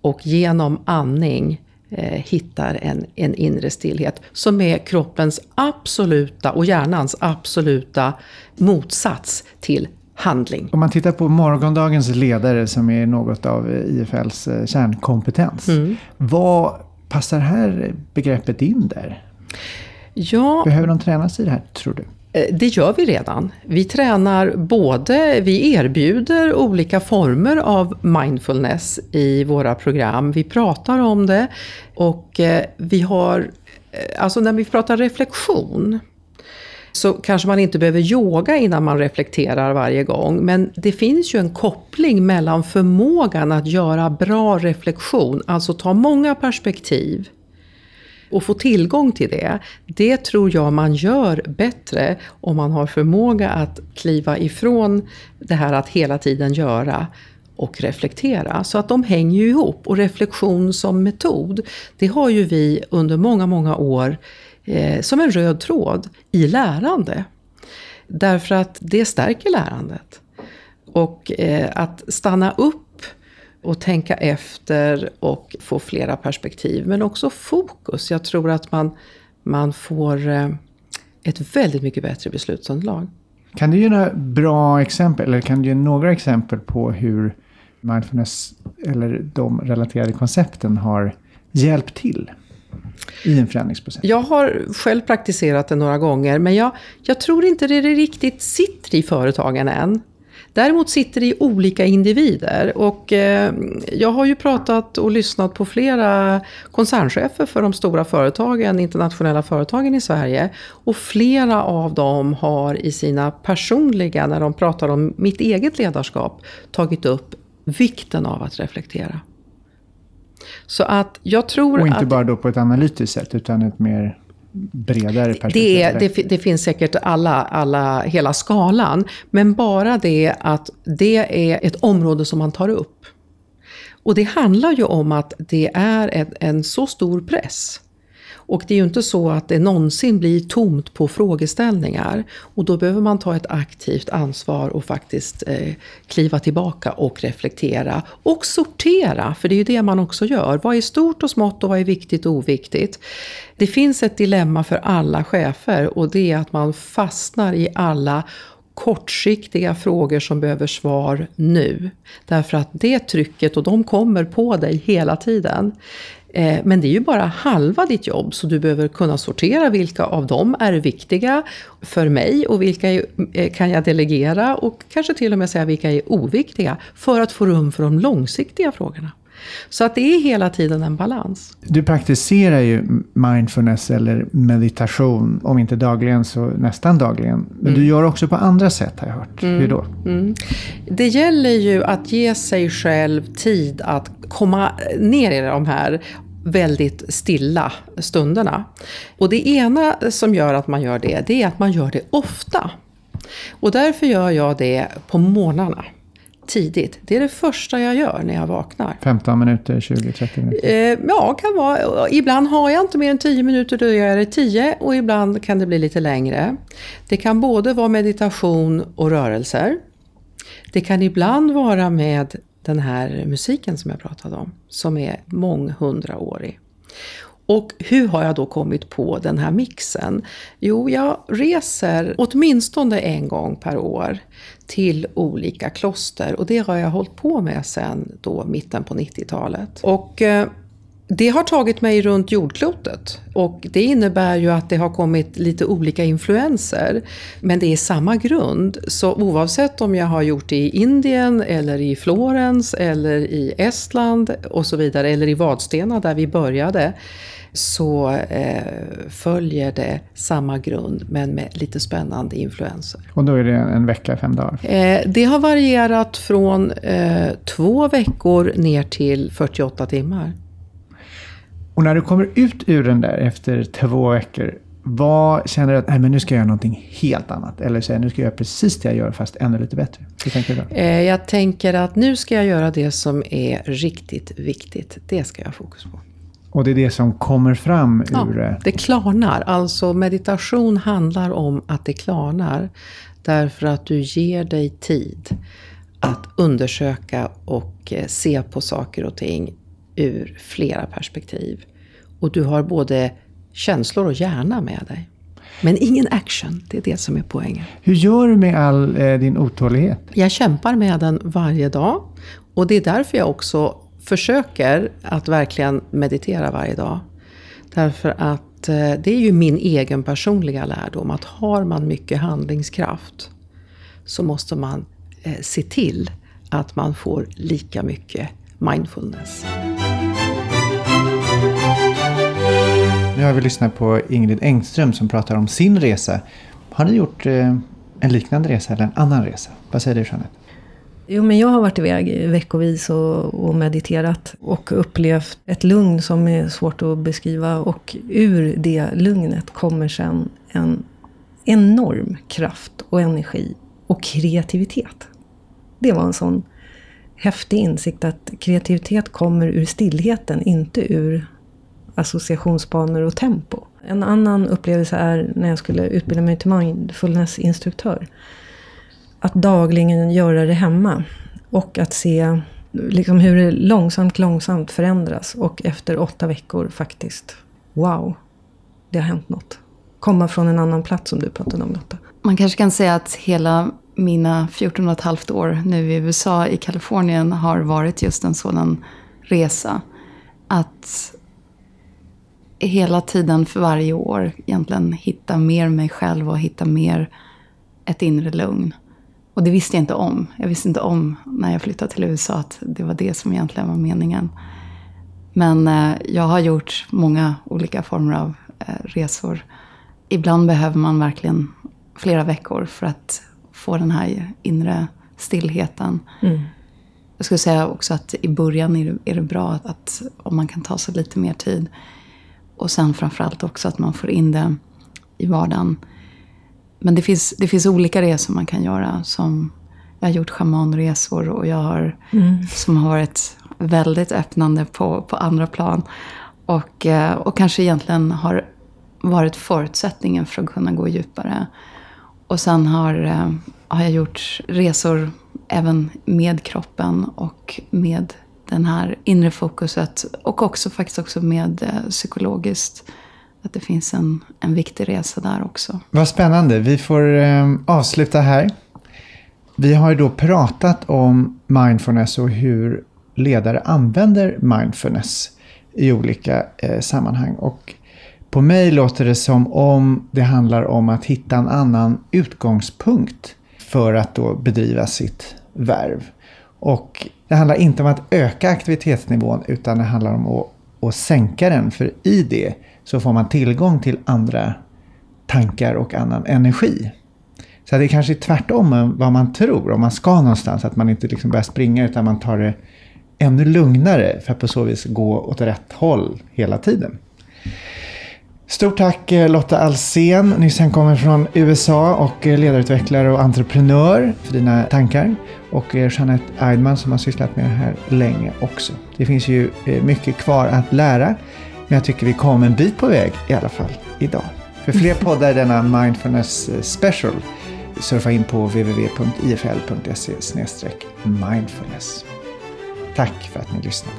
och genom andning hittar en, en inre stillhet som är kroppens absoluta och hjärnans absoluta motsats till handling. Om man tittar på morgondagens ledare som är något av IFLs eh, kärnkompetens. Mm. Vad passar här begreppet in där? Ja, Behöver de tränas i det här, tror du? Eh, det gör vi redan. Vi tränar både, vi erbjuder olika former av mindfulness i våra program. Vi pratar om det och eh, vi har, eh, alltså när vi pratar reflektion så kanske man inte behöver yoga innan man reflekterar varje gång. Men det finns ju en koppling mellan förmågan att göra bra reflektion, alltså ta många perspektiv och få tillgång till det. Det tror jag man gör bättre om man har förmåga att kliva ifrån det här att hela tiden göra och reflektera. Så att de hänger ju ihop. Och reflektion som metod, det har ju vi under många, många år eh, som en röd tråd i lärande. Därför att det stärker lärandet. Och eh, att stanna upp och tänka efter och få flera perspektiv. Men också fokus. Jag tror att man, man får eh, ett väldigt mycket bättre beslutsunderlag. Kan du ge några bra exempel, eller kan du ge några exempel på hur mindfulness eller de relaterade koncepten har hjälpt till? i en förändringsprocess? Jag har själv praktiserat det några gånger, men jag, jag tror inte det riktigt sitter i företagen än. Däremot sitter det i olika individer. Och eh, jag har ju pratat och lyssnat på flera koncernchefer för de stora företagen, internationella företagen i Sverige. Och flera av dem har i sina personliga, när de pratar om mitt eget ledarskap, tagit upp vikten av att reflektera. Så att jag tror Och inte att, bara då på ett analytiskt sätt utan ett mer bredare perspektiv? Det, det, det, finns säkert alla, alla, hela skalan. Men bara det att det är ett område som man tar upp. Och det handlar ju om att det är en, en så stor press. Och det är ju inte så att det någonsin blir tomt på frågeställningar. Och då behöver man ta ett aktivt ansvar och faktiskt eh, kliva tillbaka och reflektera. Och sortera, för det är ju det man också gör. Vad är stort och smått och vad är viktigt och oviktigt? Det finns ett dilemma för alla chefer och det är att man fastnar i alla kortsiktiga frågor som behöver svar nu. Därför att det trycket, och de kommer på dig hela tiden. Eh, men det är ju bara halva ditt jobb, så du behöver kunna sortera vilka av dem är viktiga för mig och vilka eh, kan jag delegera och kanske till och med säga vilka är oviktiga för att få rum för de långsiktiga frågorna. Så att det är hela tiden en balans. Du praktiserar ju mindfulness eller meditation, om inte dagligen så nästan dagligen. Men mm. du gör också på andra sätt har jag hört. Mm. Hur då? Mm. Det gäller ju att ge sig själv tid att komma ner i de här väldigt stilla stunderna. Och det ena som gör att man gör det, det är att man gör det ofta. Och därför gör jag det på morgnarna tidigt. Det är det första jag gör när jag vaknar. 15 minuter, 20-30 minuter? Eh, ja, kan vara. Ibland har jag inte mer än 10 minuter, då gör jag det 10 och ibland kan det bli lite längre. Det kan både vara meditation och rörelser. Det kan ibland vara med den här musiken som jag pratade om, som är månghundraårig. Och hur har jag då kommit på den här mixen? Jo, jag reser åtminstone en gång per år till olika kloster och det har jag hållit på med sedan då mitten på 90-talet. Och eh, det har tagit mig runt jordklotet och det innebär ju att det har kommit lite olika influenser. Men det är samma grund. Så oavsett om jag har gjort det i Indien eller i Florens eller i Estland och så vidare, eller i Vadstena där vi började, så eh, följer det samma grund men med lite spännande influenser. Och då är det en vecka, fem dagar? Eh, det har varierat från eh, två veckor ner till 48 timmar. Och när du kommer ut ur den där efter två veckor, vad känner du att Nej, men nu ska jag göra någonting helt annat? Eller säger nu ska jag göra precis det jag gör fast ännu lite bättre? Hur tänker du då? Eh, jag tänker att nu ska jag göra det som är riktigt viktigt. Det ska jag ha fokus på. Och det är det som kommer fram ur... Ja, det klarnar. Alltså meditation handlar om att det klarnar. Därför att du ger dig tid att undersöka och eh, se på saker och ting ur flera perspektiv. Och du har både känslor och hjärna med dig. Men ingen action, det är det som är poängen. Hur gör du med all eh, din otålighet? Jag kämpar med den varje dag. Och det är därför jag också försöker att verkligen meditera varje dag. Därför att eh, det är ju min egen personliga lärdom att har man mycket handlingskraft så måste man eh, se till att man får lika mycket mindfulness. Nu har vi lyssnat på Ingrid Engström som pratar om sin resa. Har ni gjort eh, en liknande resa eller en annan resa? Vad säger du Jeanette? Jo, men jag har varit iväg veckovis och, och, mediterat och upplevt ett lugn som är svårt att beskriva. Och ur det lugnet kommer sen en enorm kraft och energi och kreativitet. Det var en sån häftig insikt att kreativitet kommer ur stillheten, inte ur associationsbanor och tempo. En annan upplevelse är när jag skulle utbilda mig till mindfulnessinstruktör. Att dagligen göra det hemma. Och att se liksom hur det långsamt, långsamt förändras. Och efter åtta veckor faktiskt, wow, det har hänt något. Komma från en annan plats som du pratade om Lotta. Man kanske kan säga att hela mina 14 och ett halvt år nu i USA, i Kalifornien, har varit just en sådan resa. Att hela tiden för varje år egentligen hitta mer mig själv och hitta mer ett inre lugn. Och det visste jag inte om. Jag visste inte om när jag flyttade till USA att det var det som egentligen var meningen. Men eh, jag har gjort många olika former av eh, resor. Ibland behöver man verkligen flera veckor för att få den här inre stillheten. Mm. Jag skulle säga också att i början är det, är det bra att, att, om man kan ta sig lite mer tid. Och sen framförallt också att man får in det i vardagen. Men det finns, det finns olika resor man kan göra. Som jag har gjort schamanresor och jag har, mm. som har varit väldigt öppnande på, på andra plan. Och, eh, och kanske egentligen har varit förutsättningen för att kunna gå djupare. Och sen har, eh, har jag gjort resor även med kroppen och med den här inre fokuset. Och också faktiskt också med eh, psykologiskt. Att det finns en, en viktig resa där också. Vad spännande. Vi får eh, avsluta här. Vi har ju då pratat om mindfulness och hur ledare använder mindfulness i olika eh, sammanhang. Och på mig låter det som om det handlar om att hitta en annan utgångspunkt för att då bedriva sitt värv. Och det handlar inte om att öka aktivitetsnivån utan det handlar om att, att sänka den. För i det så får man tillgång till andra tankar och annan energi. Så det är kanske tvärtom vad man tror om man ska någonstans. Att man inte liksom börjar springa utan man tar det ännu lugnare för att på så vis gå åt rätt håll hela tiden. Stort tack eh, Lotta Alsen, nyss hemkommen från USA och eh, ledarutvecklare och entreprenör för dina tankar. Och eh, Jeanette Eidman som har sysslat med det här länge också. Det finns ju mycket kvar att lära, men jag tycker vi kom en bit på väg i alla fall idag. För fler *laughs* poddar i denna Mindfulness Special surfa in på www.ifl.se mindfulness. Tack för att ni lyssnade.